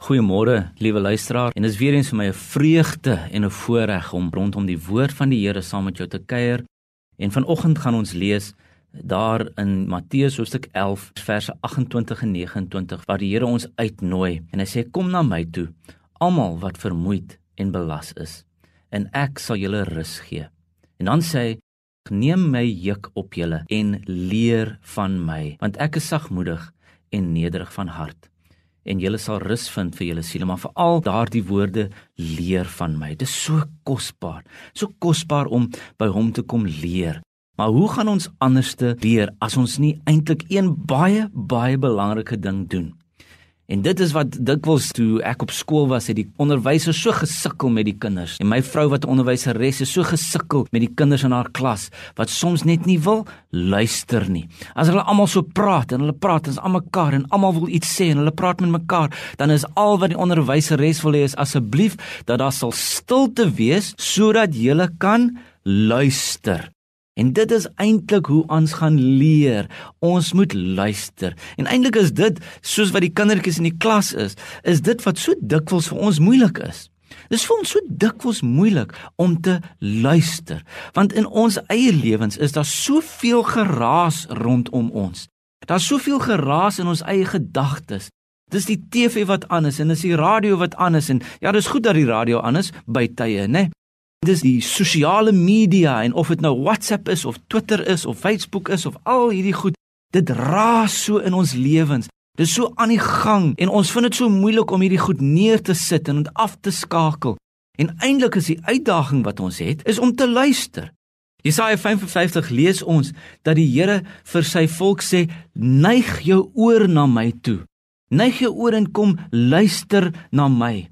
Goeiemôre, liewe luisteraar. En dit is weer eens vir my 'n vreugde en 'n voorreg om rondom die woord van die Here saam met jou te kuier. En vanoggend gaan ons lees daar in Matteus hoofstuk 11 verse 28 en 29 waar die Here ons uitnooi en hy sê kom na my toe, almal wat vermoeid en belas is, en ek sal julle rus gee. En dan sê hy neem my juk op julle en leer van my, want ek is sagmoedig en nederig van hart en julle sal rus vind vir julle siele maar veral daardie woorde leer van my. Dis so kosbaar so kosbaar om by hom te kom leer. Maar hoe gaan ons anderste leer as ons nie eintlik een baie baie belangrike ding doen En dit is wat dikwels toe ek op skool was, het die onderwysers so gesukkel met die kinders. En my vrou wat 'n onderwyseres is, so gesukkel met die kinders in haar klas wat soms net nie wil luister nie. As hulle almal so praat en hulle praat ons aan mekaar en almal wil iets sê en hulle praat met mekaar, dan is al wat die onderwyseres wil hê is asseblief dat daar sal stilte wees sodat jy kan luister. En dit is eintlik hoe ons gaan leer. Ons moet luister. En eintlik is dit soos wat die kindertjies in die klas is, is dit wat so dikwels vir ons moeilik is. Dis vir ons so dikwels moeilik om te luister, want in ons eie lewens is daar soveel geraas rondom ons. Daar's soveel geraas in ons eie gedagtes. Dis die TV wat aan is en dis die radio wat aan is en ja, dis goed dat die radio aan is by tye, né? Nee? Dis die sosiale media en of dit nou WhatsApp is of Twitter is of Facebook is of al hierdie goed, dit raas so in ons lewens. Dis so aan die gang en ons vind dit so moeilik om hierdie goed neer te sit en af te skakel. En eintlik is die uitdaging wat ons het, is om te luister. Jesaja 55 lees ons dat die Here vir sy volk sê: "Neig jou oor na my toe. Neig jou oor en kom luister na my."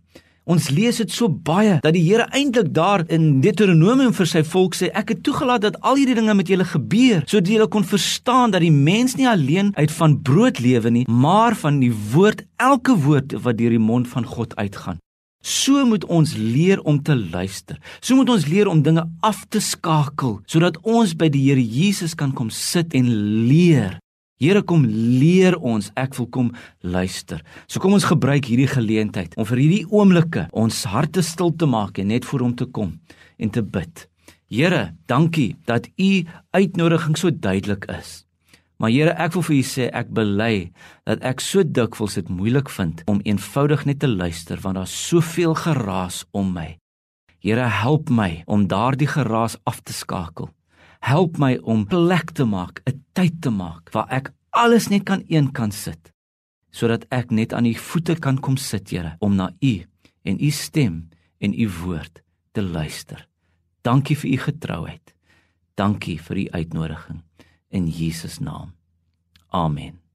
Ons lees dit so baie dat die Here eintlik daar in Deuteronomium vir sy volk sê ek het toegelaat dat al hierdie dinge met julle gebeur sodat julle kon verstaan dat die mens nie alleen uit van brood lewe nie maar van die woord elke woord wat deur die mond van God uitgaan. So moet ons leer om te luister. So moet ons leer om dinge af te skakel sodat ons by die Here Jesus kan kom sit en leer Here kom leer ons, ek wil kom luister. So kom ons gebruik hierdie geleentheid om vir hierdie oomblikke ons harte stil te maak en net voor hom te kom en te bid. Here, dankie dat u uitnodiging so duidelik is. Maar Here, ek wil vir u sê ek bely dat ek so dikwels dit moeilik vind om eenvoudig net te luister want daar's soveel geraas om my. Here, help my om daardie geraas af te skakel help my om plek te maak, 'n tyd te maak waar ek alles net kan een kan sit sodat ek net aan u voete kan kom sit, Here, om na u en u stem en u woord te luister. Dankie vir u getrouheid. Dankie vir u uitnodiging in Jesus naam. Amen.